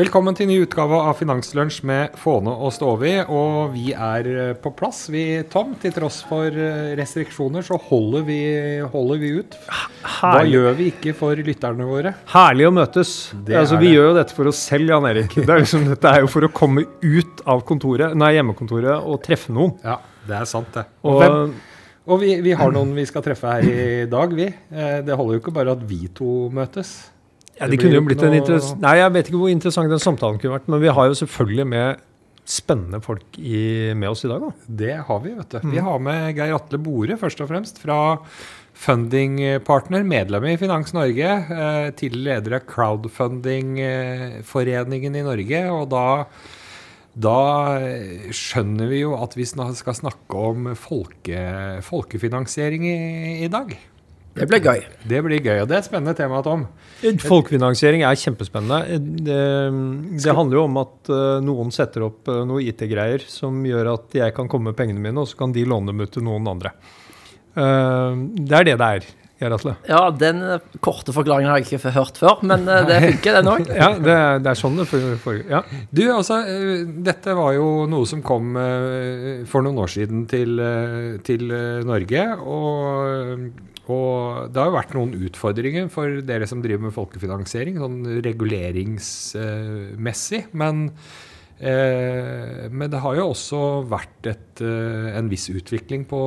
Velkommen til ny utgave av Finanslunsj med Fåne og Stovi. Og vi er eh, på plass, vi, Tom. Til tross for eh, restriksjoner så holder vi, holder vi ut. Hva Herlig. gjør vi ikke for lytterne våre? Herlig å møtes. Det altså, vi det. gjør jo dette for oss selv, Jan Erik. Det er liksom, dette er jo for å komme ut av kontoret, nei, hjemmekontoret og treffe noen. Ja, det er sant, det. Og, Og, hvem, og vi, vi har noen vi skal treffe her i dag, vi. Eh, Det holder jo ikke bare at vi to møtes. Ja, det det kunne jo blitt noe... en noe- interess- Nei, jeg vet ikke hvor interessant den samtalen kunne vært, men vi har jo selvfølgelig med spennende folk i, med oss i dag. Da. Det har vi, vet du. Mm. Vi har med Geir Atle Bore, først og fremst, fra Fundingpartner, medlem i Finans Norge. Eh, tidligere leder av Crowdfundingforeningen i Norge. Og da, da skjønner vi jo at vi skal snakke om folke, folkefinansiering i, i dag. Det blir gøy. Det blir gøy, og det er et spennende tema, Tom. Folkefinansiering er kjempespennende. Det, det handler jo om at eh, noen setter opp noe IT-greier som gjør at jeg kan komme med pengene mine, og så kan de låne dem ut til noen andre. Eh, det er det det er, Ja, den eh, korte forklaringen har jeg ikke hørt før, men eh, det funker, den òg. Ja, det, er- det er sånn det foregår. Ja. Du, altså, eh, dette var jo noe som kom eh, for noen år siden til, eh, til eh, Norge. Og, og det har jo vært noen utfordringer for dere som driver med folkefinansiering, sånn reguleringsmessig. Men, eh, men det har jo også vært et, eh, en viss utvikling på,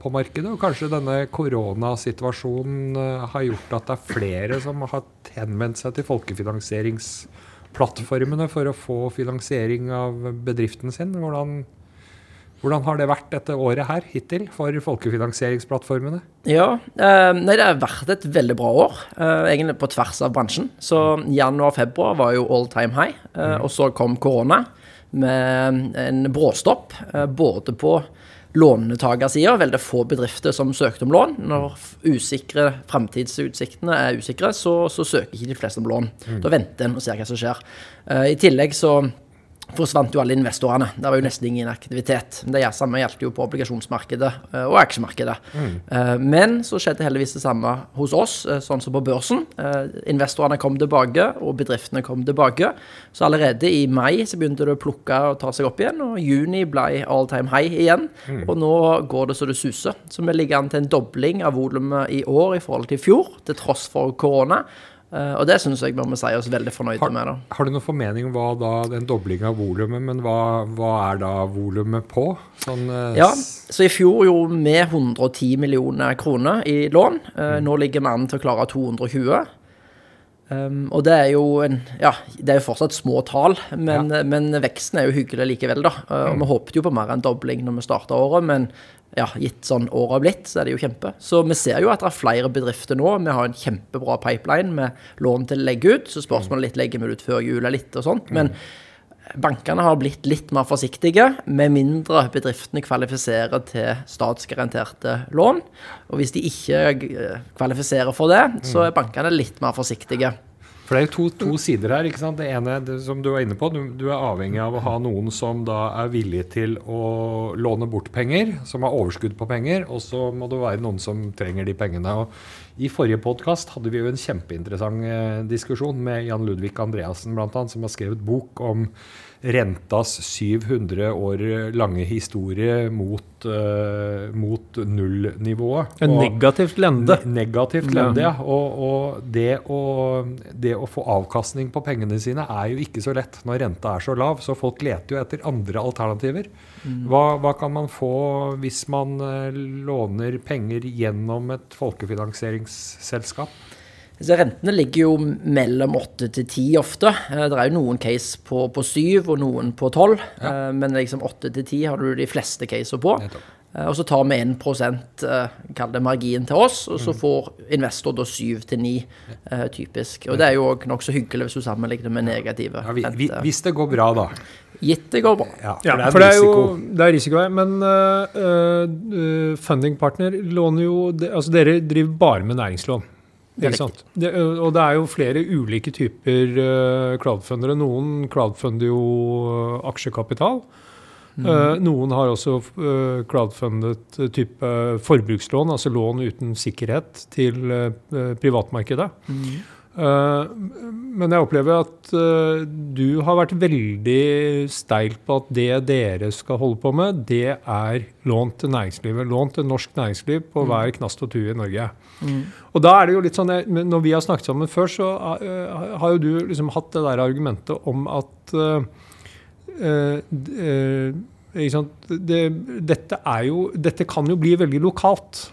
på markedet. Og kanskje denne koronasituasjonen eh, har gjort at det er flere som har henvendt seg til folkefinansieringsplattformene for å få finansiering av bedriften sin. Hvordan, hvordan har det vært dette året her hittil for folkefinansieringsplattformene? Ja, eh, nei, det har vært et veldig bra år, eh, egentlig på tvers av bransjen. Så januar-februar var jo all time high, eh, og så kom korona med en bråstopp, både på låntakersida, veldig få bedrifter som søkte om lån. Når usikre framtidsutsiktene er usikre, så, så søker ikke de fleste om lån. Da venter en og ser hva som skjer. Eh, I tillegg så forsvant jo alle investorene. Det var jo nesten ingen aktivitet. Det samme gjaldt jo på obligasjonsmarkedet eh, og aksjemarkedet. Mm. Men så skjedde heldigvis det samme hos oss, eh, sånn som på børsen. Eh, Investorene kom tilbake, og bedriftene kom tilbake. Så allerede i mai så begynte det å plukke og ta seg opp igjen, og juni ble all time high igjen. Og nå går det så det suser. Så vi ligger an til en dobling av volumet i år i forhold til i fjor, til tross for korona. Eh, Og det syns jeg vi må si oss veldig fornøyde Har, med. da. har du noen formening om hva da den dobling av volumet, men hva, hva er da volumet på? Sånn, eh, Ja, så i fjor gjorde vi 110 millioner kroner i lån. Mm. Nå ligger vi an til å klare 220. Um, og det er jo en Ja, det er jo fortsatt små tall, men, men veksten er jo hyggelig likevel, da. Eh, Og vi håpet jo på mer enn dobling når vi starta året, men ja, gitt sånn året har blitt, så er det jo kjempe. Så vi ser jo at det er flere bedrifter nå. Vi har en kjempebra pipeline med lån til å legge ut. Så spørsmålet litt legger vi det ut før jul litt og sånt. Men Bankene har blitt litt mer forsiktige, med mindre bedriftene kvalifiserer til statsgaranterte lån. Og hvis de ikke eh, kvalifiserer for det, så er bankene litt mer forsiktige. For det er jo to, to sider her. ikke sant? Det ene det, som du var inne på, du, du er avhengig av å ha noen som da er villig til å låne bort penger, som har overskudd på penger, og så må det være noen som trenger de pengene. Og I forrige podkast hadde vi jo en kjempeinteressant eh, diskusjon med Jan Ludvig Andreassen, bl.a., som har skrevet bok om rentas 700 år lange historie mot, uh, mot nullnivået. En Og- negativt lende. Ne negativt lende, ja. Og, og det, å, det å få avkastning på pengene sine er jo ikke så lett når renta er så lav, så folk leter jo etter andre alternativer. Hva, hva kan man få hvis man eh, låner penger gjennom et folkefinansieringsselskap? Så rentene ligger jo mellom 8 til 10 ofte. Eh, Det er jo noen case på, på 7 og noen på 12, ja. men liksom 8 til 10 har du de fleste caser på. Eh, Og så tar vi 1 eh, kall det margin til oss, og så får investor da 7 til 9, eh, typisk. Og det er jo òg nokså hyggelig hvis du sammenligner med negative Ja, vi, vi, hvis det går bra, da. Gitt det går bra. Ja, for det er for det er risiko. jo det er risiko her. Men uh, uh, fundingpartner låner jo de, Altså dere driver bare med næringslån. Det er Ikke sant? Det, og det er jo flere ulike typer crowdfundere. Noen crowdfunder jo aksjekapital. Uh, noen har også crowdfundet type forbrukslån, altså lån uten sikkerhet til privatmarkedet. Eh, men jeg opplever at eh, du har vært veldig steil på at det dere skal holde på med, det er lån til næringslivet. Lån til norsk næringsliv på Mm. hver knast og tue i Norge. Og da er det jo litt sånn, Når vi har snakket sammen før, så eh, har jo du liksom hatt det der argumentet om at uh, uh, eh? Det, dette, er jo, dette kan jo bli veldig lokalt.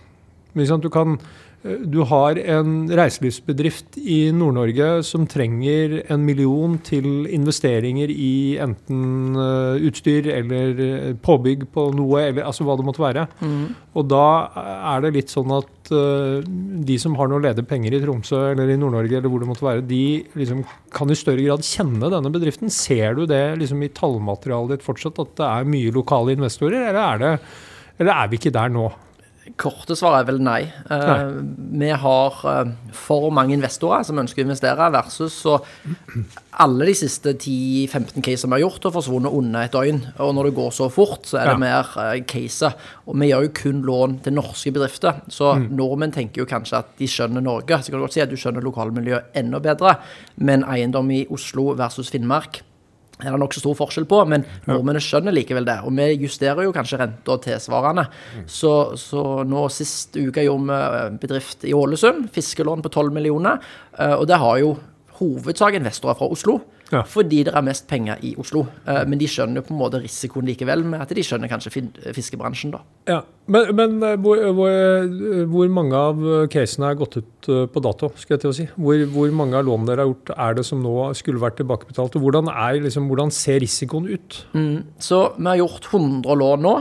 Sant? Du, kan, eh, du har en reiselivsbedrift i Nord-Norge som trenger en million til investeringer i enten eh, utstyr eller eh, påbygg på noe, eller altså hva det måtte være. Og da er det litt sånn at eh, de som har noe ledige penger i Tromsø eller i Nord-Norge, eller hvor det måtte være, de liksom kan i større grad kjenne denne bedriften. Ser du det liksom i tallmaterialet ditt fortsatt, at det er mye lokale investorer, eller er, det, eller er vi ikke der nå? Korte svar er vel nei. nei. vi har eh, for mange investorer som ønsker å investere, versus så alle de siste 10-15 casene vi har gjort, har forsvunnet under et døgn. Og når det går så fort, så er det Ja. mer uh, caser. Og vi gjør jo kun lån til norske bedrifter. Så Mm. nordmenn tenker jo kanskje at de skjønner Norge. Så kan du godt si at du skjønner lokalmiljøet enda bedre. Men eiendom i Oslo versus Finnmark er det nokså stor forskjell på, men nordmennene skjønner likevel det. Og vi justerer jo kanskje renta tilsvarende. Så, så nå sist uke gjorde vi eh, bedrift i Ålesund, fiskelån på 12 millioner. eh, Og det har jo hovedsak investorer fra Oslo, Ja. fordi det er mest penger i Oslo. Eh, Men de skjønner jo på en måte risikoen likevel, med at de skjønner kanskje fiskebransjen, da. Ja, Men, men eh, hvor, hvor, eh, hvor mange av casene er gått ut på dato? skal jeg til å si? Hvor, hvor mange av lånene dere har gjort, er det som nå skulle vært tilbakebetalt? Og hvordan, er, liksom, hvordan ser risikoen ut? Mm. Så vi har gjort 100 lån nå,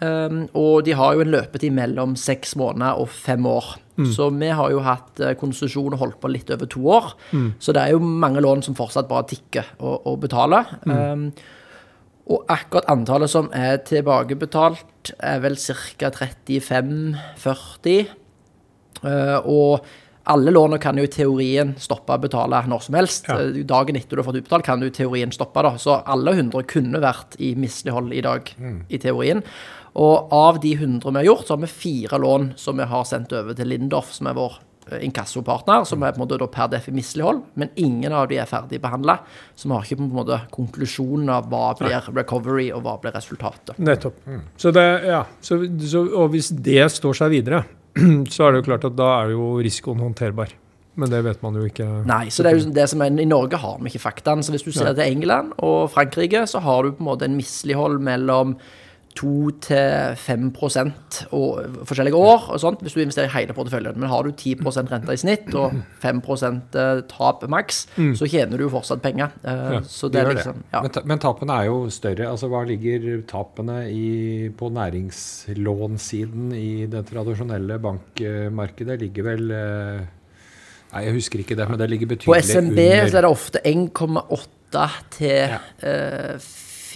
og de har jo en løpetid mellom seks måneder og fem år. Så vi har jo hatt eh, konsesjon og holdt på litt over to år. Så det er jo mange lån som fortsatt bare tikker og, og betaler. Um, og akkurat antallet som er tilbakebetalt, er vel ca. 35-40. Uh, og alle lånene kan jo i teorien stoppe å betale når som helst. Ja. Eh, Dagen etter du har fått utbetalt, kan du i teorien stoppe. da. Så alle 100 kunne vært i mislighold i dag, i teorien. Og av de 100 vi har gjort, så har vi fire lån som vi har sendt over til Lindorf, som er vår eh, inkassopartner, som er på en måte da per def i mislighold. Men ingen av de er ferdig behandla, så vi har ikke på en måte konklusjonen av hva blir recovery, og hva blir resultatet. Nettopp. Så det, ja, så, så, og hvis det står seg videre, så er det jo klart at da er jo risikoen håndterbar. Men det vet man jo ikke. Nei, så det er jo det som er, I Norge har vi ikke faktaen. Så hvis du ser til England og Frankrike, så har du på en måte en mislighold mellom 2-5% og forskjellige år. og sånt, Hvis du investerer i hele porteføljen. Men har du 10% rente i snitt og 5% tap maks, så tjener du jo fortsatt penger. Eh, så det er liksom ja. Men, men tapene er jo større. Altså, hva ligger tapene i, på næringslånsiden i det tradisjonelle bankmarkedet? Ligger vel eh, Nei, jeg husker ikke det, men det ligger På betydelig SMB under så er det ofte 1,8 til Ja. eh,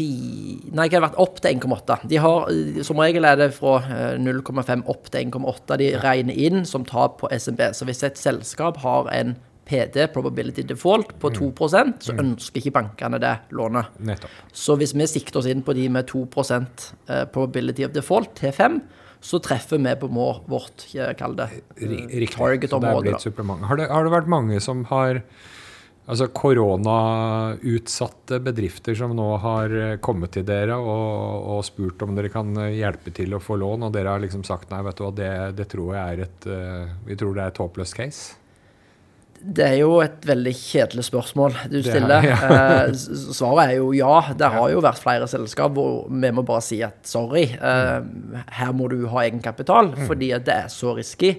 fi, Nei, det har vært opp til 1,8. De har, eh, Som regel er det fra eh, 0,5 opp til 1,8 de regner inn som tap på SMB. Så hvis et selskap har en PD, probability default, på 2% så ønsker ikke bankene det lånet. Nettopp. Så hvis vi sikter oss inn på de med 2 eh, probability of default til 5 så treffer vi på må, vårt eh, kall det eh, target-område. Har det, har det vært mange som har Altså koronautsatte bedrifter som nå har eh, kommet til dere og, og spurt om dere kan eh, hjelpe til å få lån, og dere har liksom sagt nei, vet du hva, det, det tror jeg er et eh, Vi tror det er et håpløst case? Det er jo et veldig kjedelig spørsmål du er- stiller. ja. Eh, Svaret er jo ja. Det har jo vært flere selskap hvor vi må bare si at sorry, eh, her må du ha egenkapital, fordi at det er så risky.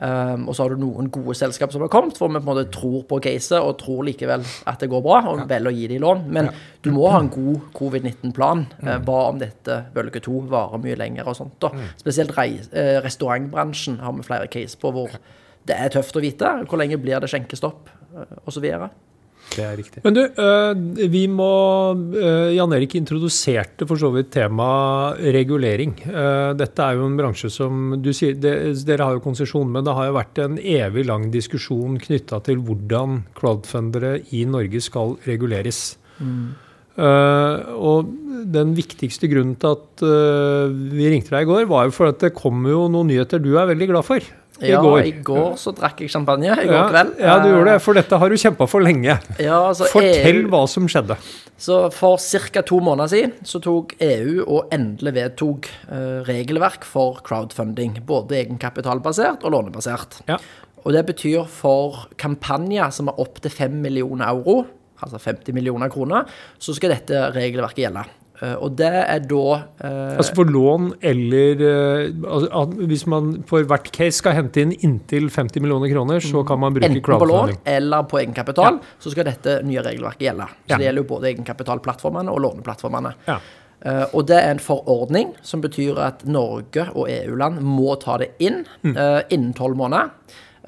Um, og så har du noen gode selskap som har kommet, hvor vi på en måte tror på caset og tror likevel at det går bra, og velger å gi dem lån. Men du må ha en god covid-19-plan. Mm. hva om dette bølge to varer mye lenger og sånt. da. Spesielt rei- eh, restaurantbransjen har vi flere case på hvor det er tøft å vite. Hvor lenge blir det skjenkestopp, eh, videre. Det er riktig. Men du, eh, vi må eh, Jan Erik introduserte for så vidt temaet regulering. Eh, Dette er jo en bransje som du sier, Dere har jo konsesjon, men det har jo vært en evig lang diskusjon knytta til hvordan crowdfundere i Norge skal reguleres. Mm. og den viktigste grunnen til at vi ringte deg i går, var jo for at det kommer jo noen nyheter du er veldig glad for. I Ja, går. i går så drakk jeg champagne. I går kveld. ja, du gjorde det, Eh, for dette har du kjempa for lenge. Ja, altså Fortell EU, hva som skjedde. Så For ca. to måneder siden så tok EU og endelig vedtok eh, regelverk for crowdfunding. Både egenkapitalbasert og lånebasert. Ja. Og det betyr for kampanjer som er opp til 5 millioner euro, altså 50 millioner kroner, så skal dette regelverket gjelde. Eh, og det er da eh, Altså for lån eller altså, Hvis man for hvert case skal hente inn inntil 50 millioner kroner, så kan man bruke Enten på lån eller på egenkapital, så skal dette nye regelverket gjelde. Så Ja. det gjelder jo både egenkapitalplattformene og låneplattformene. Ja. Eh, og det er en forordning som betyr at Norge og EU-land må ta det inn Mm. eh, innen tolv måneder.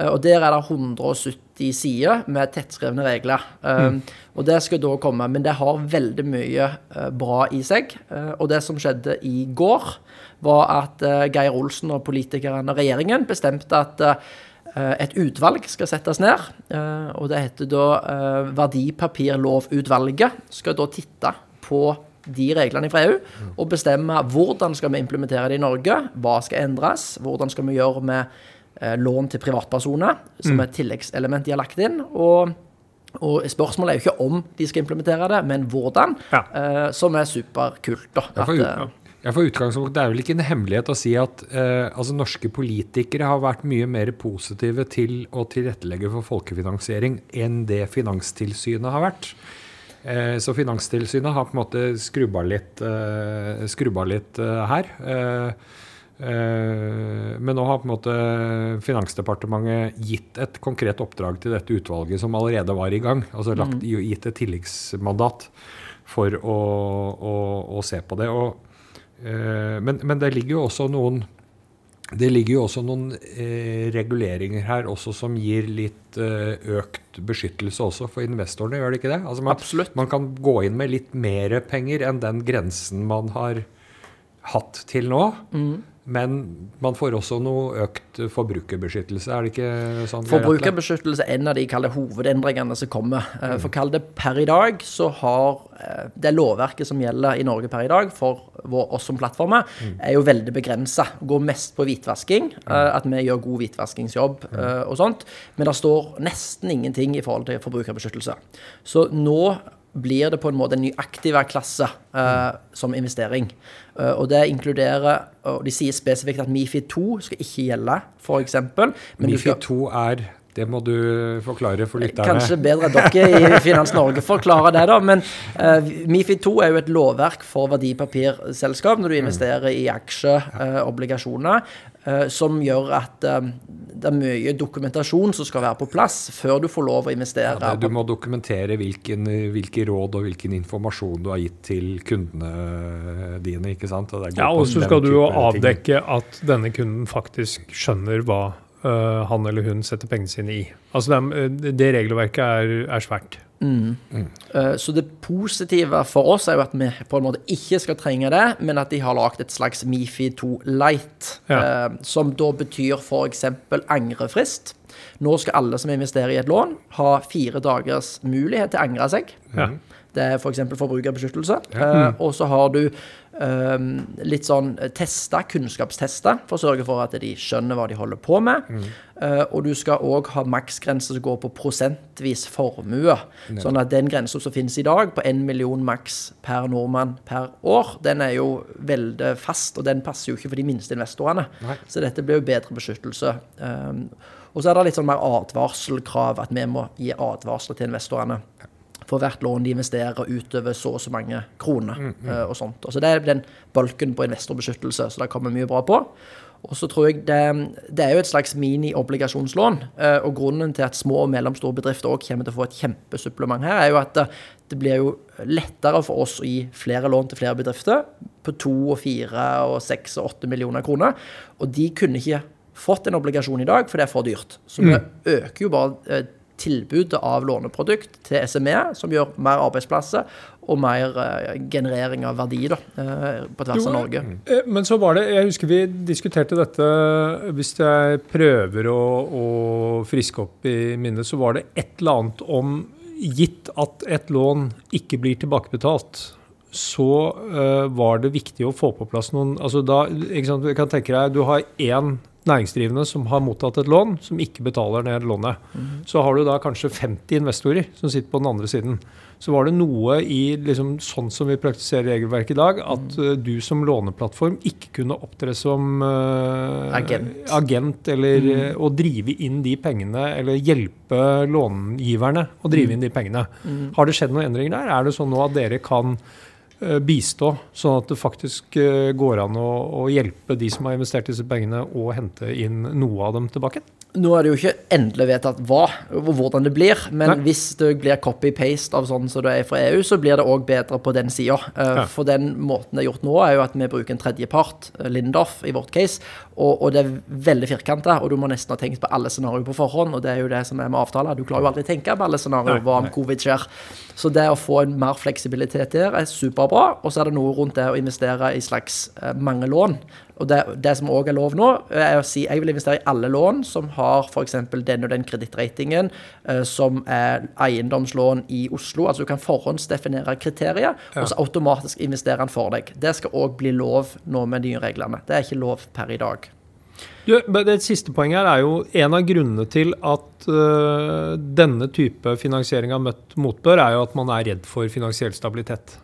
Og der er det 170 sider med tettskrevne regler. Eh, Mm. Og det skal da komme, men det har veldig mye eh, bra i seg. Eh, og det som skjedde i går, var at eh, Geir Olsen og politikerne og regjeringen bestemte at et utvalg skal settes ned, og det heter da Verdipapirlovutvalget. Skal da titte på de reglene fra EU og bestemme hvordan skal vi implementere det i Norge, hva skal endres, hvordan skal vi gjøre med lån til privatpersoner, som er et tilleggselement de har lagt inn. og og spørsmålet er jo ikke om de skal implementere det, men hvordan, Ja. eh, som er superkult. da. Ja, for, At, eh, ja, for utgangspunkt, Det er vel ikke en hemmelighet å si at eh, altså norske politikere har vært mye mer positive til å tilrettelegge for folkefinansiering enn det Finanstilsynet har vært. Eh, så Finanstilsynet har på en måte skrubba litt, eh, skrubba litt eh, her. Eh, eh, men nå har på en måte Finansdepartementet gitt et konkret oppdrag til dette utvalget som allerede var i gang. Altså lagt, gitt et tilleggsmandat for å, å, å se på det. Og, eh, men, men det ligger jo også noen det ligger jo også noen eh, reguleringer her også som gir litt eh, økt beskyttelse også for investorene, gjør det ikke det? Altså man, Absolutt. man kan gå inn med litt mer penger enn den grensen man har hatt til nå. Men man får også noe økt forbrukerbeskyttelse, er det ikke sånn? Forbrukerbeskyttelse er en av de kalde hovedendringene som kommer. Eh, For kall det per i dag, så har eh, det lovverket som gjelder i Norge per i dag for vår, oss som plattformer, er jo veldig begrensa. Går mest på hvitvasking. eh, At vi gjør god hvitvaskingsjobb eh, og sånt. Men det står nesten ingenting i forhold til forbrukerbeskyttelse. Så nå blir det på en måte en ny aktiva-klasse uh, som investering. Uh, og det inkluderer Og de sier spesifikt at Mifid 2 skal ikke gjelde, f.eks. MIFID 2 er Det må du forklare for lytterne. Kanskje bedre at dere i Finans Norge forklarer det, da. Men uh, Mifid 2 er jo et lovverk for verdipapirselskap når du investerer i aksjer, uh, obligasjoner, eh, som gjør at eh, det er mye dokumentasjon som skal være på plass før du får lov å investere. Ja, det, du må dokumentere hvilken, hvilke råd og hvilken informasjon du har gitt til kundene dine. ikke sant? Og det Ja, og så skal du jo avdekke ting. at denne kunden faktisk skjønner hva uh, han eller hun setter pengene sine i. Altså det, det regelverket er, er svært. Eh, Så det positive for oss er jo at vi på en måte ikke skal trenge det, men at de har lagd et slags Mifi 2 Light, Ja. eh, som da betyr f.eks. angrefrist. Nå skal alle som investerer i et lån, ha fire dagers mulighet til å angre seg. Ja. Det er f.eks. For forbrukerbeskyttelse. Eh, og så har du litt sånn testa, kunnskapstesta, for å sørge for at de skjønner hva de holder på med. Eh, og du skal òg ha maksgrense som går på prosentvis formue. Sånn at den grensa som finnes i dag, på 1 million maks per nordmann per år, den er jo veldig fast, og den passer jo ikke for de minste investorene. Nei. Så dette blir jo bedre beskyttelse. Um, og så er det litt sånn mer advarselkrav, at vi må gi advarsler til investorene for hvert lån de investerer utover så og så mange kroner. eh, og sånt. Og så Det er den bolken på investorbeskyttelse, så det kommer mye bra på. Og så tror jeg det, det er jo et slags mini-obligasjonslån. eh, og grunnen til at små og mellomstore bedrifter også kommer til å få et kjempesupplement her, er jo at det, blir jo lettere for oss å gi flere lån til flere bedrifter på to og fire og seks og åtte millioner kroner. Og de kunne ikke fått en obligasjon i dag, for det er for dyrt. Så vi øker jo bare eh, tilbudet av låneprodukt til SME, som gjør mer arbeidsplasser og mer eh, generering av verdi da, eh, på tvers av Norge. Eh, Men så var det, jeg husker vi diskuterte dette, hvis jeg prøver å, å friske opp i minnet, så var det et eller annet om, gitt at et lån ikke blir tilbakebetalt, så uh, var det viktig å få på plass noen, altså da, sant, du kan tenke deg, du har én næringsdrivende som har mottatt et lån, som ikke betaler ned lånet. Så har du da kanskje 50 investorer som sitter på den andre siden. Så var det noe i liksom, sånn som vi praktiserer regelverket i dag, at mm. du som låneplattform ikke kunne opptre som uh, Agent. agent eller mm. å drive inn de pengene, eller hjelpe långiverne å drive inn de pengene. Har det skjedd noen endringer der? Er det sånn nå at dere kan bistå, sånn at det faktisk eh, går an å, å hjelpe de som har investert disse pengene, og hente inn noe av dem tilbake? Nå er det jo ikke endelig vedtatt hva og hvordan det blir, men Nei. hvis det blir copy-paste av sånn som det er fra EU, så blir det òg bedre på den sida. Ja. For den måten det er gjort nå, er jo at vi bruker en tredjepart, eh, Lindorf i vårt case, og, og det er veldig firkanta, og du må nesten ha tenkt på alle scenarioer på forhånd, og det er jo det som er med avtaler. Du klarer jo aldri å tenke på alle scenarioer, hva om covid skjer. Så det å få en mer fleksibilitet der er superbra, og så er det noe rundt det å investere i slags eh, mange lån. Og det, det som òg er lov nå, er å si jeg vil investere i alle lån som har f.eks. den og den kredittratingen, eh, som er eiendomslån i Oslo. Altså du kan forhåndsdefinere kriterier, og så automatisk investere den for deg. Det skal òg bli lov nå med de nye reglene. Det er ikke lov per i dag. Du, det siste poenget her er jo en av grunnene til at uh, denne type finansiering av møtt motbør, er jo at man er redd for finansiell stabilitet.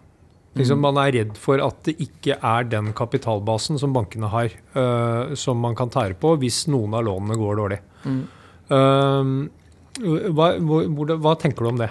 Liksom, man er redd for at det ikke er den kapitalbasen som bankene har, uh, som man kan tære på hvis noen av lånene går dårlig. Um, hva, hvor, hvor, hva tenker du om det?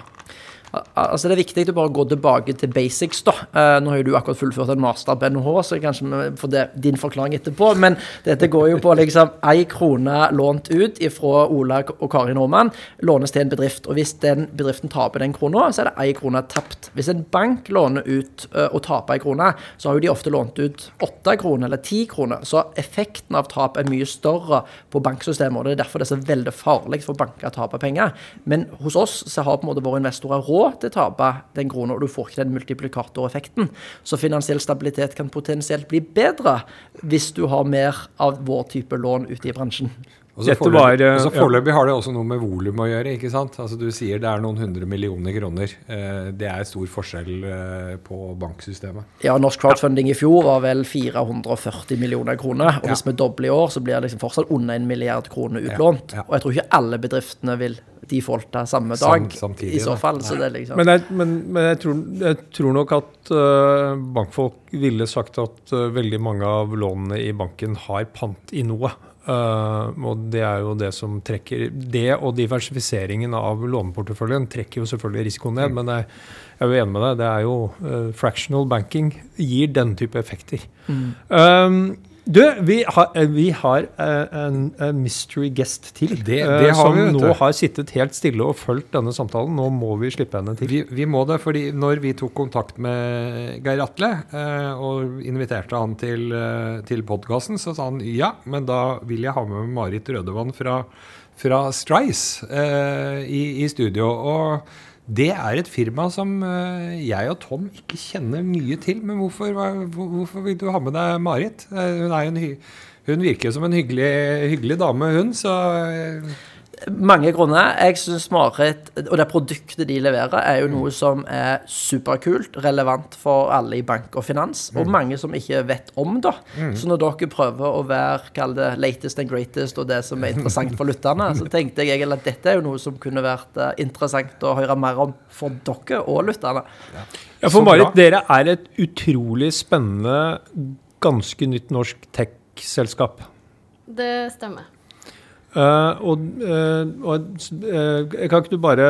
Al- Altså Det er viktig å bare gå tilbake til basics. da. Eh, nå har jo du akkurat fullført en master på NHH, så kanskje vi får det, din forklaring etterpå. Men dette går jo på liksom ei krone lånt ut fra Ola og Kari Nordmann, lånes til en bedrift. Og hvis den bedriften taper den krona, så er det ei krone tapt. Hvis en bank låner ut eh, og taper ei krone, så har jo de ofte lånt ut åtte kroner eller ti kroner. Så effekten av tap er mye større på banksystemet, og det er derfor det er så veldig farlig for banker å tape penger. Men hos oss så har på en måte våre investorer råd til å tape den krona, og du får ikke den multiplikatoreffekten. Så finansiell stabilitet kan potensielt bli bedre hvis du har mer av vår type lån ute i bransjen. Og så Dette foreløpig, var, eh, ja. foreløpig har det også noe med volum å gjøre. ikke sant? Altså Du sier det er noen hundre millioner kroner. Eh, det er stor forskjell eh, på banksystemet. Ja, norsk crowdfunding i fjor var vel 440 millioner kroner. Og hvis vi dobler i år, så blir det liksom fortsatt under en milliard kroner utlånt. Ja, ja. Og jeg tror ikke alle bedriftene vil defalte samme Sam- dag samtidig, i så fall. Så det liksom Men jeg, men, men jeg, tror, jeg tror nok at bankfolk ville sagt at veldig mange av lånene i banken har pant i noe. Uh, og det er jo det som trekker Det og diversifiseringen av låneporteføljen trekker jo selvfølgelig risikoen ned. Men jeg, jeg er jo enig med deg. Det er jo uh, fractional banking gir den type effekter. Um, du, vi har, eh, vi har eh, en, en mystery guest til. Det- eh, det har som vi, nå har sittet helt stille og fulgt denne samtalen. Nå må vi slippe henne til. Vi, vi må det, fordi når vi tok kontakt med Geir Atle eh, og inviterte han til, eh, til podkasten, så sa han ja, men da vil jeg ha med Marit Rødevann fra, fra Strice eh, i, i studio. Og det er et firma som eh, jeg og Tom ikke kjenner mye til. Men hvorfor, hvorfor vil du ha med deg Marit? Eh, hun, hun virker som en hyggelig, hyggelig dame, hun. Så eh, Mange grunner. Jeg syns Marit og det produktet de leverer, er jo noe som er superkult, relevant for alle i bank og finans, og mange som ikke vet om det. Så når dere prøver å være kall det latest and greatest og det som er interessant for lytterne, så tenkte jeg egentlig at dette er jo noe som kunne vært eh, interessant å høre mer om for dere og lytterne. Ja, for Marit, dere er et utrolig spennende, ganske nytt norsk tech-selskap. Det stemmer. Eh, og uh, eh, kan ikke du bare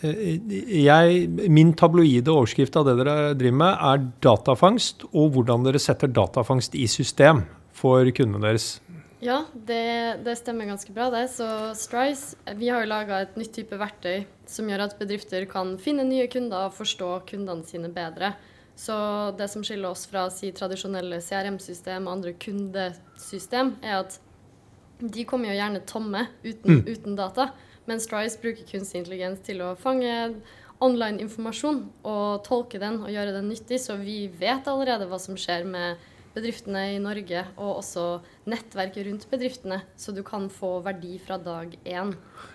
jeg, Min tabloide overskrift av det dere driver med, er datafangst, og hvordan dere setter datafangst i system for kundene deres. Ja, det, det stemmer ganske bra, det. Så Strice, vi har jo laga et nytt type verktøy som gjør at bedrifter kan finne nye kunder og forstå kundene sine bedre. Så det som skiller oss fra si, tradisjonelle CRM-system og andre kundesystem, er at de kommer jo gjerne tomme uten, uten data. Men Strice bruker kunstig intelligens til å fange online informasjon og tolke den og gjøre den nyttig, så vi vet allerede hva som skjer med bedriftene i Norge, og også nettverket rundt bedriftene, så du kan få verdi fra dag én.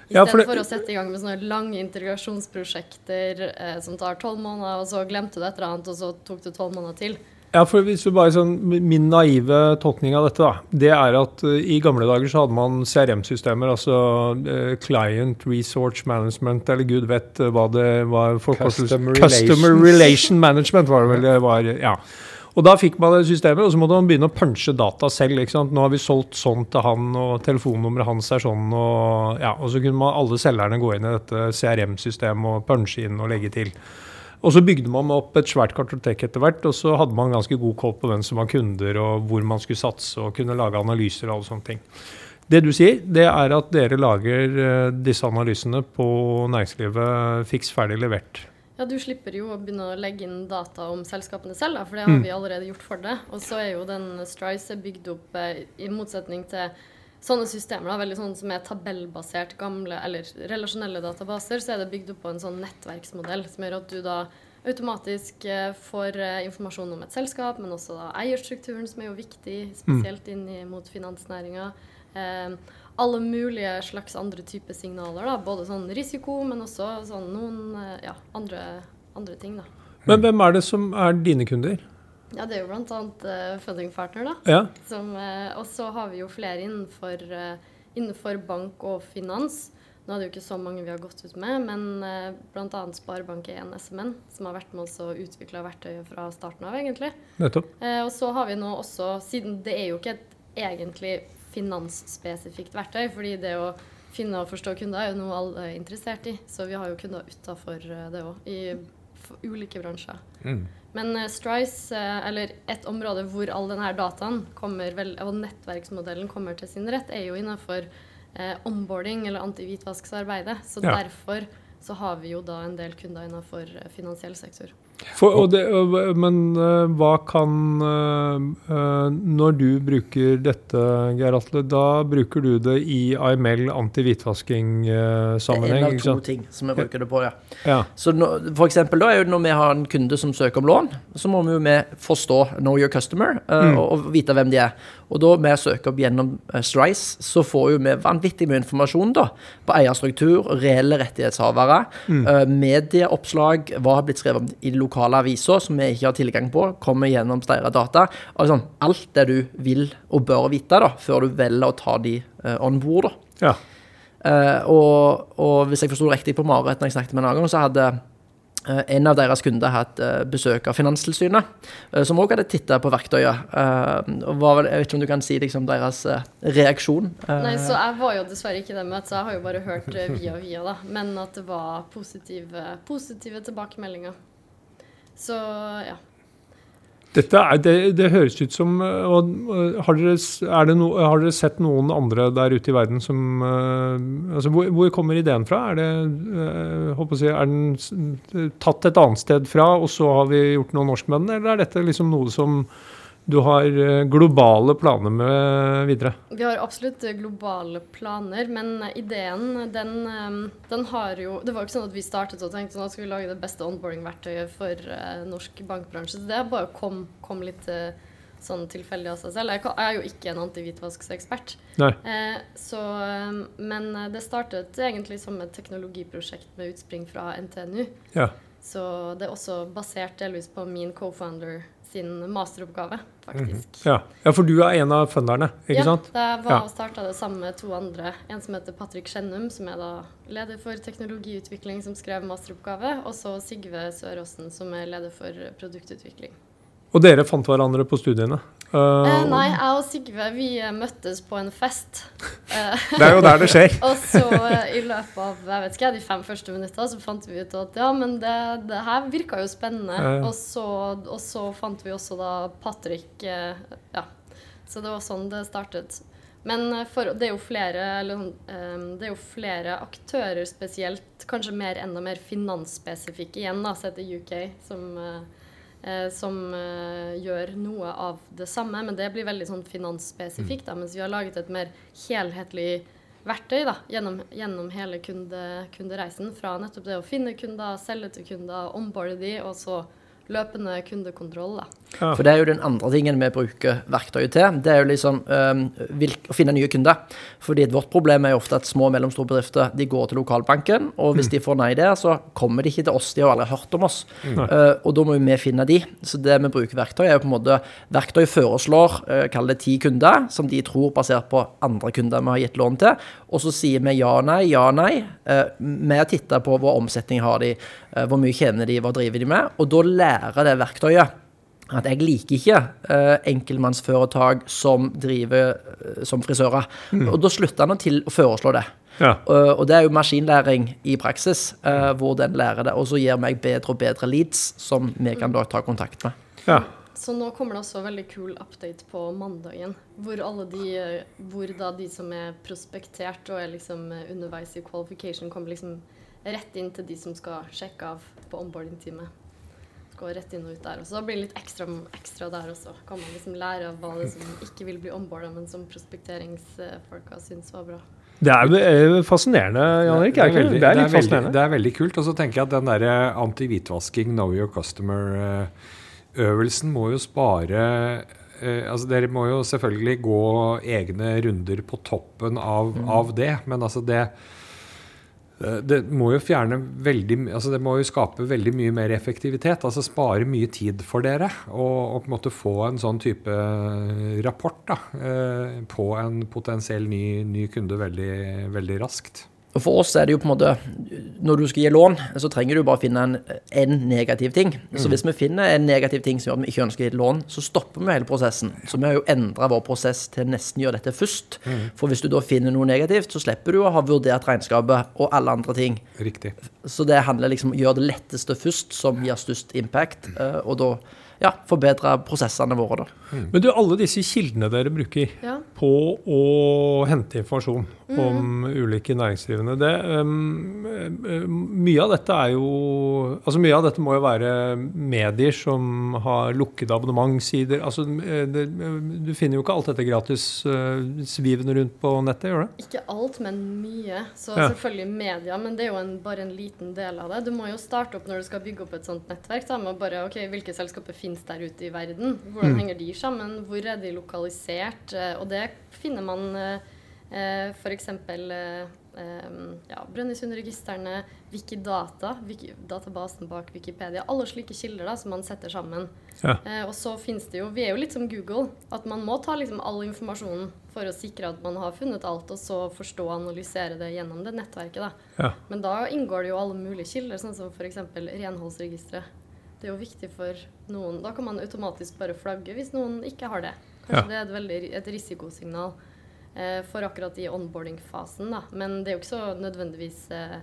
I Ja, stedet for det- for å sette i gang med sånne lange integrasjonsprosjekter eh, som tar tolv måneder, og så glemte du et eller annet, og så tok det tolv måneder til. Ja, for hvis du bare sånn, Min naive tolkning av dette da, det er at uh, i gamle dager så hadde man CRM-systemer, altså uh, Client Resource Management, eller gud vet uh, hva det var. Customer Customer. Relation Management var det vel det var. ja. Og da fikk man det systemet, og så måtte man begynne å punche data selv. ikke sant? Nå har vi solgt sånn til han, og telefonnummeret hans er sånn, og, ja, og så kunne man alle selgerne gå inn i dette CRM-systemet og punche inn og legge til. Og så bygde man opp et svært kartotek etter hvert, og så hadde man ganske god koll på hvem som var kunder, og hvor man skulle satse, og kunne lage analyser og alle sånne ting. Det du sier, det er at dere lager eh, disse analysene på næringslivet fiks ferdig levert. Ja, du slipper jo å begynne å legge inn data om selskapene selv, da, for det har Mm. vi allerede gjort for det. Og så er jo den Strice bygd opp eh, i motsetning til sånne systemer, da, veldig sånn som er tabellbasert gamle eller relasjonelle databaser, så er det bygd opp på en sånn nettverksmodell som gjør at du da automatisk eh, får eh, informasjon om et selskap, men også da eierstrukturen, som er jo viktig, spesielt inn mot finansnæringa. Eh, alle mulige slags andre typer signaler, da, både sånn risiko, men også sånn noen eh, ja, andre, andre ting, da. Men hvem er det som er dine kunder? Ja, det er jo blant annet eh, Funding Partner, da. Ja, Som, uh, og så har vi jo flere innenfor, uh, innenfor bank og finans. Nå er det jo ikke så mange vi har gått ut med, men uh, bl.a. Sparebank1 SMN, som har vært med oss og utvikla verktøyet fra starten av, egentlig. nettopp. Uh, og så har vi nå også, siden det er jo ikke et egentlig finansspesifikt verktøy, fordi det å finne og forstå kunder er jo noe alle er interessert i, så vi har jo kunder utafor det òg, ulike bransjer. Mm. Men uh, Strice, uh, eller et område hvor all denne dataen kommer vel, og nettverksmodellen kommer til sin rett, er jo innenfor uh, onboarding eller antihvitvaskarbeidet. Så Ja. derfor så har vi jo da en del kunder innenfor finansiell sektor. For, og det, men øh, hva kan øh, øh, Når du bruker dette, Geir Atle, da bruker du det i AML Det er en av to ting som vi bruker det på, ja. Ja. Så nå, for eksempel da når vi har en kunde som søker om lån, så må vi jo med forstå know your customer eh, Mm. og, og vite hvem de er. Og da vi søker opp gjennom eh, Strice, så får jo vi vanvittig mye informasjon da, på eierstruktur, reelle rettighetshavere, Mm. eh, medieoppslag, hva har blitt skrevet om i lokale aviser som vi ikke har tilgang på, kommer gjennom deres Data. Altså, alt det du vil og bør vite da, før du velger å ta de eh, on board. da. ja. Uh, og, og hvis jeg forsto riktig på Marit når jeg snakket med gang, så hadde en av deres kunder hatt eh, besøk av Finanstilsynet, eh, som òg hadde titta på verktøyet. Eh, var jeg vet ikke om du kan si liksom, deres eh, reaksjon? Eh, Nei, så jeg var jo dessverre ikke det møtet, så jeg har jo bare hørt eh, via via, da. Men at det var positive, positive tilbakemeldinger. Så ja. Dette er, det, det høres ut som og, øh, har, dere, er no, har dere sett noen andre der ute i verden som øh, altså hvor, hvor kommer ideen fra? Er, det, si, er den tatt et annet sted fra, og så har vi gjort noe norsk med den? Eller er dette liksom noe som du har øh, globale planer med videre? Vi har absolutt eh, globale planer, men eh, ideen, den, eh, den har jo Det var jo ikke sånn at vi startet og tenkte nå skal vi lage det beste onboarding-verktøyet for eh, norsk bankbransje. Så det bare kom, kom litt eh, sånn tilfeldig av seg selv. Jeg, er jo ikke en antivitvasksekspert. Nei. Eh, så, eh, men eh, det startet egentlig som et teknologiprosjekt med utspring fra NTNU. Ja. Så det er også basert delvis på min co-founder sin masteroppgave, faktisk. Ja. ja, for du er en av funderne, ikke ja, sant? Ja, jeg var og starta det sammen med to andre. En som heter Patrick Skjennum, som er da leder for teknologiutvikling, som skrev masteroppgave. Og så Sigve Søråsen, som er leder for produktutvikling. Og dere fant hverandre på studiene? Uh, Eh, nei, jeg og Sigve vi eh, møttes på en fest. Det er jo der det skjer. og så i løpet av jeg vet ikke, de fem første minutter, så fant vi ut at ja, men det, det her virka jo spennende. Ja. Og, så, og så fant vi også da Patrick Ja. Så det var sånn det startet. Men for, det er jo flere eller, eh, Det er jo flere aktører spesielt, kanskje mer enda mer finansspesifikke igjen, da, sett i UK, som eh, som eh, gjør noe av det samme, men det blir veldig sånn finansspesifikt. Da, mens vi har laget et mer helhetlig verktøy da, gjennom, gjennom hele kunde, kundereisen. Fra nettopp det å finne kunder, selge til kunder, onboarde de, og så løpende kundekontroll. Da. Ja. For det er jo den andre tingen vi bruker verktøyet til. Det er jo liksom um, å finne nye kunder. Fordi vårt problem er jo ofte at små og mellomstore bedrifter de går til lokalbanken, og hvis de får nei der, så kommer de ikke til oss. De har aldri hørt om oss. Uh, og da må vi finne de. Så det vi bruker verktøy, er jo på en måte Verktøy foreslår, uh, kall det ti kunder, som de tror basert på andre kunder vi har gitt lån til. Og så sier vi ja, nei, ja, nei. Uh, med å titte på hvor omsetning har de, uh, hvor mye tjener de, hva driver de med. Og da lærer det verktøyet at jeg liker ikke uh, enkeltmannsforetak som driver uh, som frisører. Og da slutter han til å foreslå det. Ja. Uh, og det er jo maskinlæring i praksis, uh, hvor den lærer det. Og så gir meg bedre og bedre leads, som vi kan da ta kontakt med. ja. Så nå kommer det også veldig kul update på mandagen, hvor alle de eh, Hvor da de som er prospektert og er liksom eh, underveis i qualification, kommer liksom rett inn til de som skal sjekke av på onboarding-teamet. Går rett inn og ut der. Og så da blir det litt ekstra, ekstra der også. Kan man liksom lære av hva det som ikke vil bli onboarda, men som prospekteringsfolka syns var bra. Det er eh, fascinerende, Jan Erik. er det? Det er litt fascinerende. det er veldig kult. Og så tenker jeg at den der anti-hvitvasking, know your customer-øvelsen må jo spare eh, altså Dere må jo selvfølgelig gå egne runder på toppen av, av det, men altså det eh, det må jo fjerne veldig altså Det må jo skape veldig mye mer effektivitet. altså Spare mye tid for dere. Og, og på en måte få en sånn type rapport da, eh, på en potensiell ny, ny kunde veldig, veldig raskt. Og for oss er det jo på en måte Når du skal gi lån, så trenger du bare finne en, en negativ ting. Så hvis vi finner en negativ ting som gjør at vi ikke ønsker å gi lån, så stopper vi hele prosessen. Så vi har jo endra vår prosess til nesten gjøre dette først. For hvis du da finner noe negativt, så slipper du å ha vurdert regnskapet og alle andre ting. Riktig. Så det handler liksom om å gjøre det letteste først, som gir størst impact, eh, og da ja, forbedre prosessene våre, da. Men du, alle disse kildene dere bruker Ja. på å hente informasjon om ulike næringsdrivende, det, um, mye av dette er jo Altså mye av dette må jo være medier som har lukkede abonnementsider. Altså, eh, det, du finner jo ikke alt dette gratis uh, svivende rundt på nettet, gjør det? Ikke alt, men mye. Så Ja. selvfølgelig media, men det er jo en, bare en liten del av det. Du må jo starte opp når du skal bygge opp et sånt nettverk. Da, med bare, ok, Hvilke selskaper finnes der ute i verden? Hvordan henger de sammen? Hvor er de lokalisert? Eh, Og det finner man eh, f.eks. Eh, ja, Brønnøysundregistrene, Wikidata, Wiki, databasen bak Wikipedia. Alle slike kilder da, som man setter sammen. Ja. Eh, og så finnes det jo Vi er jo litt som Google. At man må ta liksom all informasjonen for å sikre at man har funnet alt, og så forstå og analysere det gjennom det nettverket. da. Ja. Men da inngår det jo alle mulige kilder, sånn som f.eks. renholdsregisteret. Det er jo viktig for noen. Da kan man automatisk bare flagge hvis noen ikke har det. Kanskje Ja. det er et veldig et risikosignal for akkurat i onboarding-fasen. Men det er jo ikke så nødvendigvis eh,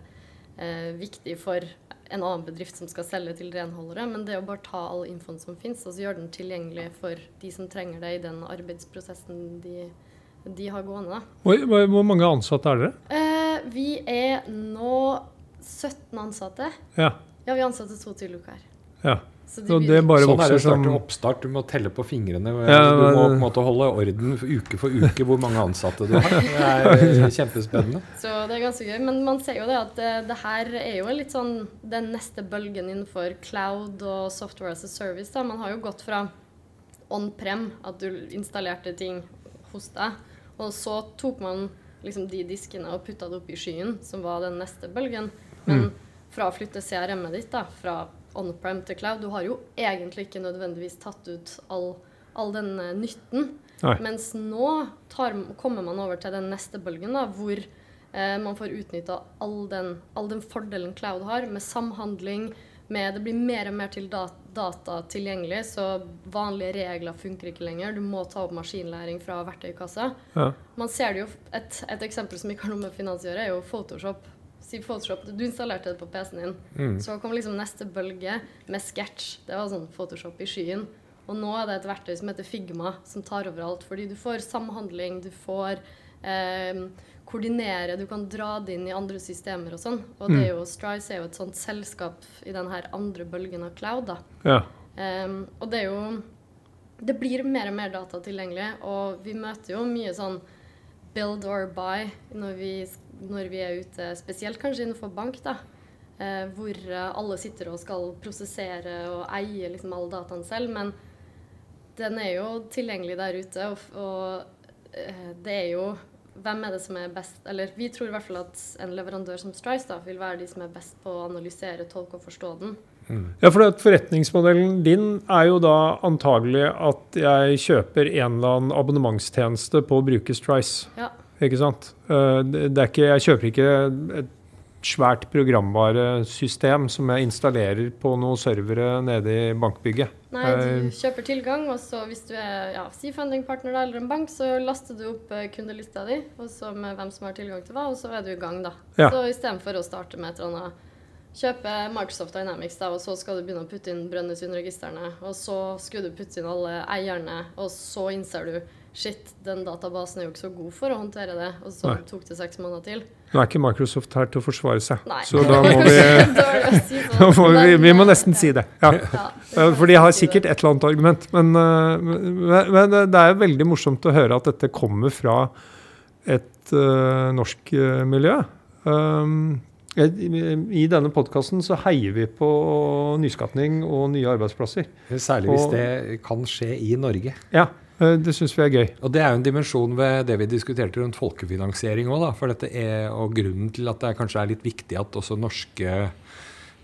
eh, viktig for en annen bedrift som skal selge til renholdere, men det å bare ta all infoen som finnes, og så gjøre den tilgjengelig for de som trenger det i den arbeidsprosessen de, de har gående. hvor hvor mange ansatte er dere? Eh, vi er nå 17 ansatte. Ja. Ja, vi ansatte to til uka her. ja. Så Så det bare Sånn er det vokser som oppstart. Du må telle på fingrene. Ja, du må på en måte holde orden uke for uke hvor mange ansatte du har. Det er kjempespennende. Så det er ganske gøy. Men man ser jo det at det, det her er jo litt sånn den neste bølgen innenfor cloud og software as a service. Da. Man har jo gått fra on-prem, at du installerte ting hos deg, og så tok man liksom de diskene og putta det opp i skyen, som var den neste bølgen. Men fra å flytte CRM-et ditt da, fra on-prem til cloud, du har jo egentlig ikke nødvendigvis tatt ut all, all den eh, nytten. Nei. Mens nå tar, kommer man over til den neste bølgen, da, hvor eh, man får utnytta all, den- all den fordelen cloud har, med samhandling, med Det blir mer og mer til dat data tilgjengelig, så vanlige regler funker ikke lenger. Du må ta opp maskinlæring fra verktøykassa. ja. Man ser det jo et, et eksempel som ikke har noe med finans å gjøre, er jo Photoshop. Si Photoshop, Du installerte det på PC-en din. Mm. Så kom liksom neste bølge med Sketch. Det var sånn Photoshop i skyen. Og nå er det et verktøy som heter Figma, som tar over alt. Fordi du får samhandling, du får eh, koordinere, du kan dra det inn i andre systemer og sånn. Og det er jo, Strice er jo et sånt selskap i den her andre bølgen av cloud. da. ja. Ehm, og det er jo Det blir mer og mer data tilgjengelig, og vi møter jo mye sånn build or buy når vi, når vi er ute, spesielt kanskje innenfor bank, da. eh, hvor eh, alle sitter og skal prosessere og eie liksom alle dataene selv. Men den er jo tilgjengelig der ute, og, og eh, det er jo hvem er det som er best Eller vi tror i hvert fall at en leverandør som Strice da, vil være de som er best på å analysere, tolke og forstå den. Ja, for at Forretningsmodellen din er jo da antagelig at jeg kjøper en eller annen abonnementstjeneste på å bruke Strice. Ja. Ikke sant? Eh, Det er ikke, jeg kjøper ikke et svært programvaresystem som jeg installerer på noen servere nede i bankbygget. Nei, Eh, du kjøper tilgang, og så hvis du er ja, si fundingpartner eller en bank, så laster du opp eh, kundelista di, og så med hvem som har tilgang til hva, og så er du i gang, da. Ja. Så istedenfor å starte med et eller annet Kjøpe Microsoft Dynamics, da, og så skal du begynne å putte inn Brønnøysundregistrene, og så skulle du putte inn alle eierne, og så innser du Shit, den databasen er jo ikke så god for å håndtere det. Og så Nei. tok det seks måneder til. Nå er ikke Microsoft her til å forsvare seg, Nei. så da må vi, si da må vi, vi må eh, nesten si det. Ja. Ja, Ja, For de har sikkert et eller annet argument. Men, eh, men, men det er jo veldig morsomt å høre at dette kommer fra et uh, norsk eh, miljø. Um, i, denne podkasten så heier vi på nyskatning og nye arbeidsplasser. Særlig hvis Og- det kan skje i Norge. Ja, eh, det syns vi er gøy. Og det er jo en dimensjon ved det vi diskuterte rundt folkefinansiering òg, er og grunnen til at det kanskje er litt viktig at også norske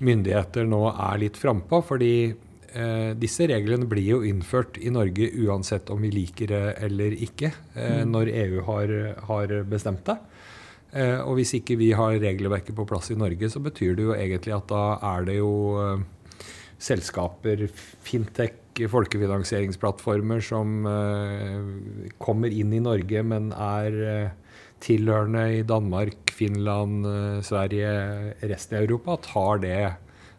myndigheter nå er litt frampå. Fordi eh, disse reglene blir jo innført i Norge uansett om vi liker det eller ikke, eh, når EU har, har bestemt det. Eh, og hvis ikke vi har regelverket på plass i Norge, så betyr det jo egentlig at da er det jo eh, selskaper, fintech, folkefinansieringsplattformer som eh, kommer inn i Norge, men er tilhørende i Danmark, Finland, Sverige, resten av Europa, tar det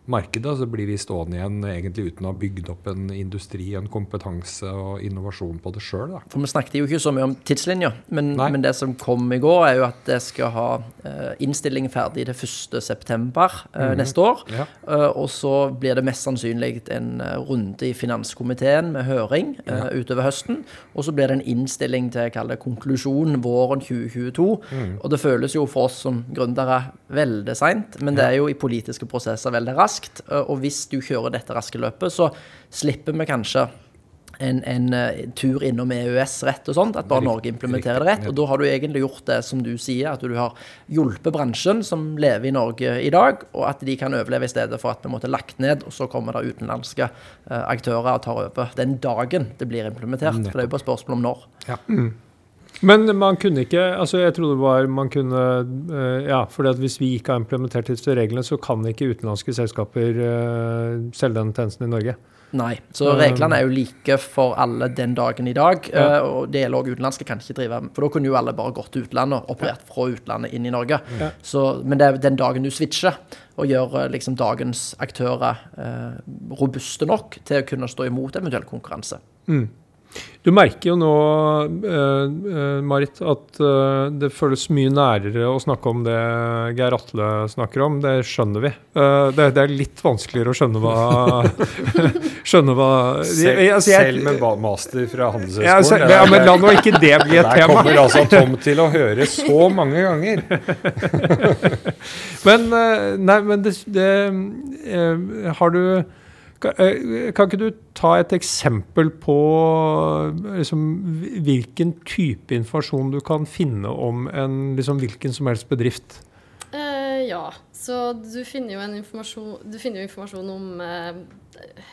markedet, så blir vi stående igjen egentlig uten å ha bygd opp en industri, en kompetanse og innovasjon på det sjøl. For vi snakket jo ikke så mye om tidslinja, men, men det som kom i går, er jo at det skal ha eh, innstilling ferdig til 1.9. Uh, neste år. Ja. Eh, og så blir det mest sannsynlig en eh, runde i finanskomiteen med høring ja. utover høsten. Og så blir det en innstilling til kall det konklusjon våren 2022. Og det føles jo for oss som gründere veldig seint, men det er jo i politiske prosesser veldig raskt. Eh, og hvis du kjører dette raske løpet, så slipper vi kanskje en, en tur innom EØS-rett og sånt, at bare Norge implementerer det rett. Og da har du egentlig gjort det som du sier, at du har hjulpet bransjen som lever i Norge i dag, og at de kan overleve i stedet for at vi måtte lagt ned, og så kommer det utenlandske aktører og tar over den dagen det blir implementert. For det er jo bare spørsmål om når. Men man kunne ikke altså Jeg trodde var man kunne eh, Ja, for hvis vi ikke har implementert disse reglene, så kan ikke utenlandske selskaper eh, selge den tjenesten i Norge. Nei. Så Um, reglene er jo like for alle den dagen i dag. Ja. eh, Og det gjelder òg utenlandske kan ikke drive For da kunne jo alle bare gått til utlandet og operert fra utlandet inn i Norge. Ja. Så, men det er den dagen du switcher og gjør eh, liksom dagens aktører eh, robuste nok til å kunne stå imot eventuell konkurranse. Du merker jo nå, eh, eh, Marit, at eh, det føles mye nærere å snakke om det Geir Atle snakker om. Det skjønner vi. Det, er litt vanskeligere å skjønne hva Skjønne hva Jeg- altså, jeg- selv med master fra Handelshøyskolen. ja, men la nå ikke det bli et Der tema. kommer altså Tom til å høre så mange ganger. Men, nei, men det, det Har du kan, eh, ikke du ta et eksempel på eh, liksom, hvilken type informasjon du kan finne om en liksom, hvilken som helst bedrift? Uh, ja, så du finner jo en informasjon Du finner jo informasjon om eh,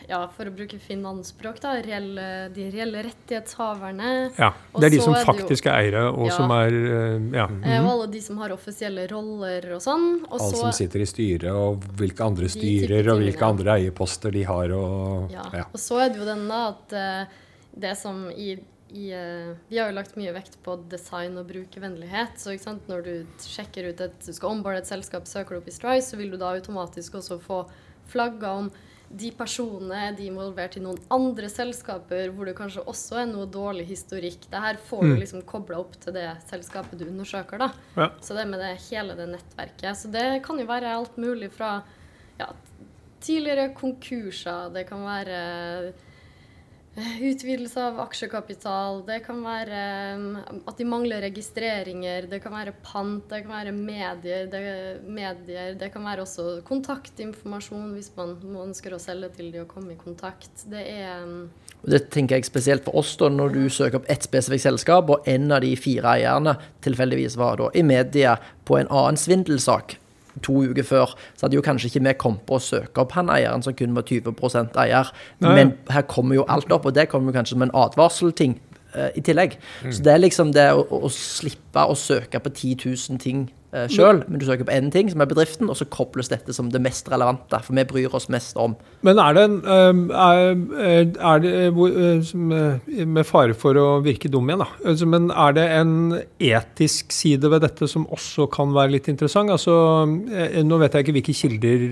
Ja, for å bruke finansspråk, da. Reelle, de reelle rettighetshaverne. Ja, Det er de som er jo- faktisk er eiere, og Ja. som er ja. Mm -hmm. og alle de som har offisielle roller og sånn. Og Alle så som sitter i styret, og hvilke andre styrer, og hvilke andre eieposter de har. Og, Ja. ja. Og så er det jo den da at eh, det som i, i eh, Vi har jo lagt mye vekt på design og brukervennlighet. Så sant, når du sjekker ut et Du skal ombarde et selskap, søker du opp i Strice, så vil du da automatisk også få flagga om de personene de er involvert i noen andre selskaper hvor det kanskje også er noe dårlig historikk. Det her får du liksom kobla opp til det selskapet du undersøker, da. Ja. Så det med det, hele det nettverket. Så det kan jo være alt mulig fra ja, tidligere konkurser, det kan være utvidelse av aksjekapital, det kan være eh, at de mangler registreringer, det kan være pant, det kan være medier, det, medier, det kan være også kontaktinformasjon hvis man ønsker å selge til de og komme i kontakt. Det er mm, Det tenker jeg spesielt for oss, da, når du søker opp ett spesifikt selskap, og en av de fire eierne tilfeldigvis var da i media på en annen svindelsak to uker før, så hadde jo kanskje ikke vi kommet på å søke opp han eieren som kun var 20 eier. Nei. Men her kommer jo alt opp, og det kommer jo kanskje som en advarselting eh, i tillegg. Så det er liksom det å, å, slippe å søke på 10 000 ting sjøl, men du søker på én ting, som er bedriften, og så kobles dette som det mest relevante. For vi bryr oss mest om Men er det en er, er det, eh, som, øh, Med fare for å virke dum igjen, da. Men er det en etisk side ved dette som også kan være litt interessant? Altså, eh, Nå vet jeg ikke hvilke kilder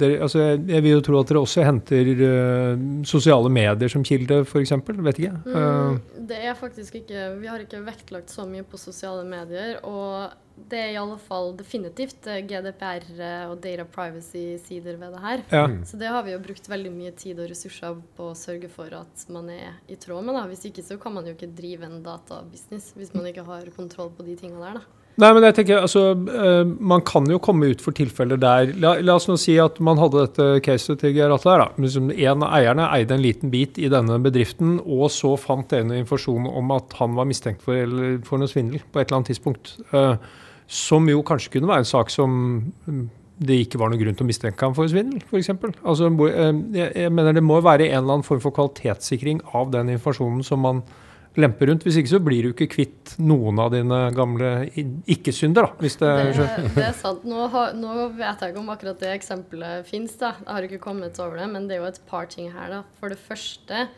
dere altså, jeg- vil jo tro at dere også henter sosiale medier som kilde, f.eks. Vet ikke. Mm, det er faktisk ikke Vi har ikke vektlagt så mye på sosiale medier. Og det er i alle fall definitivt eh, GDPR og data privacy-sider ved det her. ja. Så det har vi jo brukt veldig mye tid og ressurser på å sørge for at man er i tråd med. da. Hvis ikke så kan man jo ikke drive en databusiness hvis man ikke har kontroll på de tingene der. da. Nei, men jeg tenker, altså, eh, Man kan jo komme ut for tilfeller der La, la oss nå si at man hadde dette caset til Geir der. her. da. Liksom, en av eierne eide en liten bit i denne bedriften, og så fant en informasjon om at han var mistenkt for, eller, for noe svindel på et eller annet tidspunkt. eh, som jo kanskje kunne være en sak som mm, det ikke var noen grunn til å mistenke ham for svindel, f.eks. Altså, eh, jeg, mener det må være en eller annen form for kvalitetssikring av den informasjonen som man lemper rundt. Hvis ikke så blir du ikke kvitt noen av dine gamle ikke-synder, det, Det, det er sant. Nå, har, nå vet jeg ikke om akkurat det eksempelet fins. Jeg har ikke kommet over det, men det er jo et par ting her. da. For det første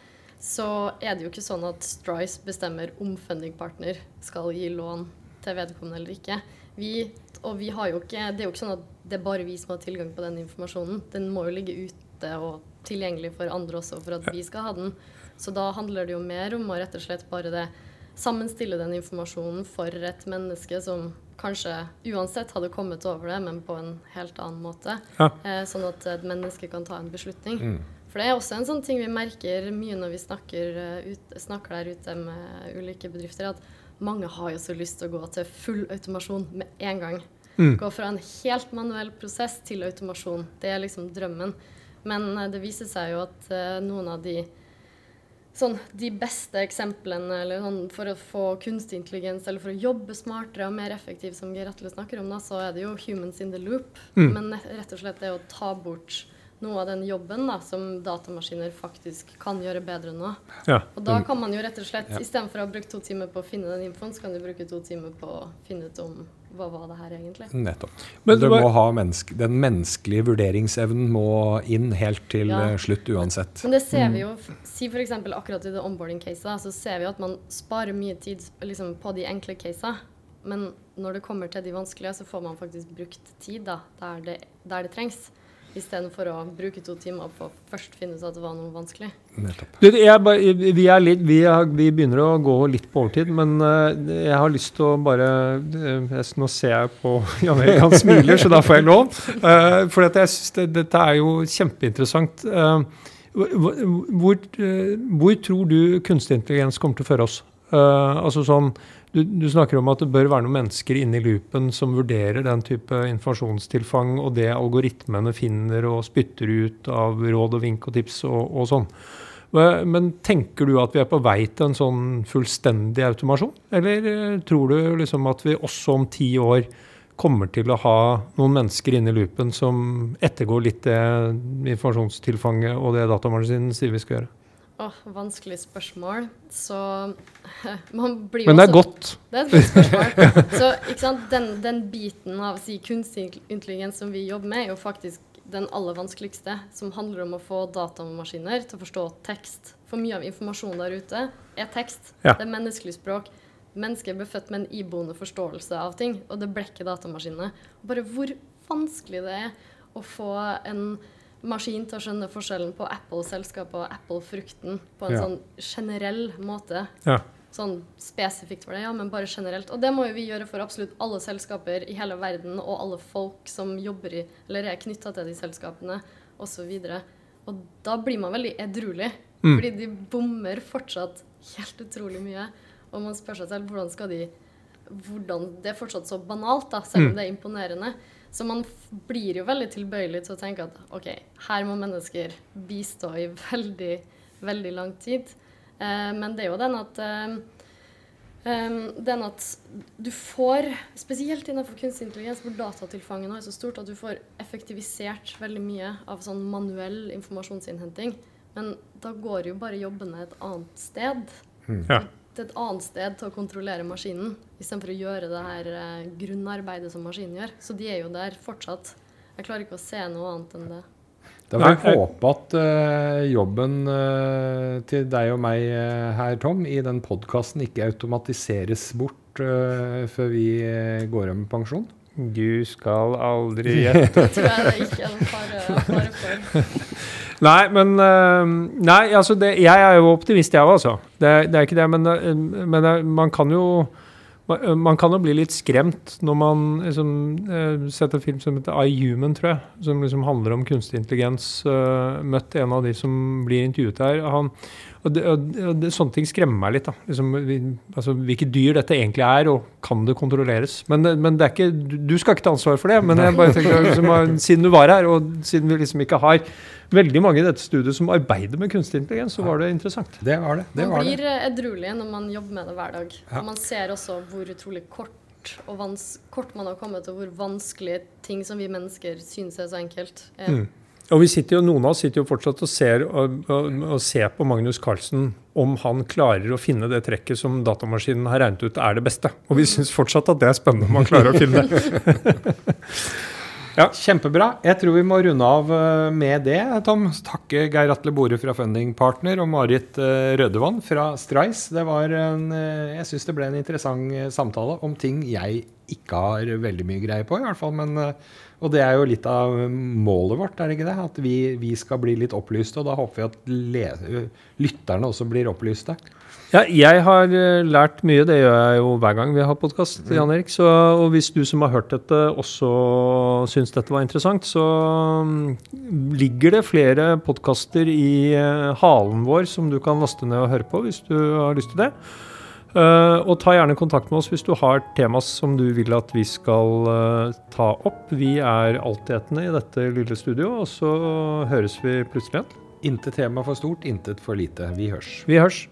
så er det jo ikke sånn at Strice bestemmer om fundingpartner skal gi lån til vedkommende eller ikke. Vi, og vi har jo ikke, Det er jo ikke sånn at det er bare vi som har tilgang på den informasjonen. Den må jo ligge ute og tilgjengelig for andre også for at vi skal ha den. Så da handler det jo mer om å rett og slett bare det sammenstille den informasjonen for et menneske som kanskje uansett hadde kommet over det, men på en helt annen måte. Ja. Eh, sånn at et menneske kan ta en beslutning. For det er også en sånn ting vi merker mye når vi snakker, uh, ut, snakker der ute med ulike bedrifter, at mange har jo så lyst til å gå til full automasjon med en gang. Mm. Gå fra en helt manuell prosess til automasjon. Det er liksom drømmen. Men eh, det viser seg jo at eh, noen av de sånn, de beste eksemplene eller sånn, for å få kunstig intelligens eller for å jobbe smartere og mer effektivt, som Geir Atle snakker om, da, så er det jo 'humans in the loop'. Mm. Men rett og slett det å ta bort noe av den jobben da, som datamaskiner faktisk kan gjøre bedre nå. ja. Og da kan man jo rett og slett, Ja. istedenfor å ha brukt to timer på å finne den infoen, så kan du bruke to timer på å finne ut om hva var det her egentlig. Nettopp. Men du må ha menneske, den menneskelige vurderingsevnen må inn helt til Ja. eh, slutt uansett. Men det ser vi jo, f- si f.eks. akkurat i det onboarding-caset, så ser vi at man sparer mye tid liksom, på de enkle casene. Men når det kommer til de vanskelige, så får man faktisk brukt tid da, der det, der det trengs. Istedenfor å bruke to timer på å først finne ut at det var noe vanskelig. Du, jeg, vi, er litt, vi, er, vi begynner å gå litt på overtid, men eh, jeg har lyst til å bare eh, jeg, Nå ser jeg på Jan Erik, han smiler, så da får jeg lov. Uh, for jeg synes det, dette er jo kjempeinteressant. Uh, hvor, hvor, eh, hvor tror du kunstig intelligens kommer til å føre oss? Uh, altså sånn, du, du snakker om at det bør være noen mennesker inne i loopen som vurderer den type informasjonstilfang og det algoritmene finner og spytter ut av råd og vink og tips og, og sånn. Men men tenker du at vi er på vei til en sånn fullstendig automasjon? Eller eh, tror du liksom at vi også om ti år kommer til å ha noen mennesker inne i loopen som ettergår litt det informasjonstilfanget og det datamaskinen sier vi skal gjøre? Åh, vanskelig spørsmål. Så man blir jo Men det er også- godt. Det er et godt spørsmål. Så ikke sant, den, den biten av si, kunstig intelligens som vi jobber med, er jo faktisk den aller vanskeligste, som handler om å få datamaskiner til å forstå tekst. For mye av informasjonen der ute er tekst. Ja. Det er menneskelig språk. Mennesker ble født med en iboende forståelse av ting, og det blekker datamaskinene. Bare hvor vanskelig det er å få en maskin til å skjønne forskjellen på Apple-selskapet og Apple-frukten på en Ja. sånn generell måte Ja. sånn spesifikt for det, ja, men bare generelt. Og det må jo vi gjøre for absolutt alle selskaper i hele verden, og alle folk som jobber i, eller er knytta til de selskapene, osv. Og, og da blir man veldig edruelig, Mm. fordi de bommer fortsatt helt utrolig mye. Og man spør seg selv hvordan skal de hvordan, Det er fortsatt så banalt, da, selv om Mm. det er imponerende. Så man blir jo veldig tilbøyelig til å tenke at OK, her må mennesker bistå i veldig veldig lang tid. Eh, men det er jo den at eh, eh, den at du får, spesielt innenfor kunstig intelligens, hvor datatilfanget nå er så stort, at du får effektivisert veldig mye av sånn manuell informasjonsinnhenting. Men da går jo bare jobbene et annet sted. Ja. Til et annet sted til å kontrollere maskinen, istedenfor å gjøre det her eh, grunnarbeidet som maskinen gjør. Så de er jo der fortsatt. Jeg klarer ikke å se noe annet enn det. Da får jeg- håpe at uh, jobben uh, til deg og meg uh, her, Tom, i den podkasten ikke automatiseres bort før vi går av med pensjon. Du skal aldri gjette. Det tror jeg det ikke er noen fare, fare for. Nei, men øh, Nei, altså det, jeg er jo optimist, jeg òg, altså. Det, det er ikke det, men, øh, men det, man kan jo man, kan jo bli litt skremt når man liksom, setter film som heter I Human, tror jeg. Som liksom handler om kunstig intelligens. møtt en av de som blir intervjuet her. Han, og det, og det, og det, sånne ting skremmer meg litt. da. Liksom, vi, altså, hvilke dyr dette egentlig er, og kan det kontrolleres? Men, men det er ikke, du, skal ikke ta ansvar for det. Men jeg bare tenker, liksom, siden du var her, og siden vi liksom ikke har veldig mange i dette studiet som arbeider med kunstig intelligens, så var det interessant. Det var det. det, var det. blir eh, edruelig når man jobber med det hver dag. Ja. Og man ser også hvor utrolig kort, og vans kort man har kommet, og hvor vanskelige ting som vi mennesker synes er så enkelt. er. Mm. Og sitter jo, Noen av oss sitter jo fortsatt og ser, og, og, og ser på Magnus Carlsen om han klarer å finne det trekket som datamaskinen har regnet ut er det beste. Og vi syns fortsatt at det er spennende om han klarer å finne det. ja. Kjempebra. Jeg tror vi må runde av eh, med det, Tom. Takke Geir Atle Bore fra Funding Partner og Marit eh, Rødevann fra Strice. Det var en, eh, jeg syns det ble en interessant eh, samtale om ting jeg ikke har veldig mye greie på, i hvert fall. Men, eh, og det er jo litt av målet vårt, er det ikke det? At vi, vi skal bli litt opplyste. Og da håper vi at le lytterne også blir opplyste. Ja, jeg har eh, lært mye, det gjør jeg jo hver gang vi har podkast, Jan Erik. Så, og hvis du som har hørt dette også syns dette var interessant, så mm, ligger det flere podkaster i eh, halen vår som du kan laste ned og høre på hvis du har lyst til det. Eh, og ta gjerne kontakt med oss hvis du har tema som du vil at vi skal eh, ta opp. Vi er altetende i dette lille studio, og så høres vi plutselig igjen. Intet tema for stort, intet for lite. Vi hørs. Vi hørs.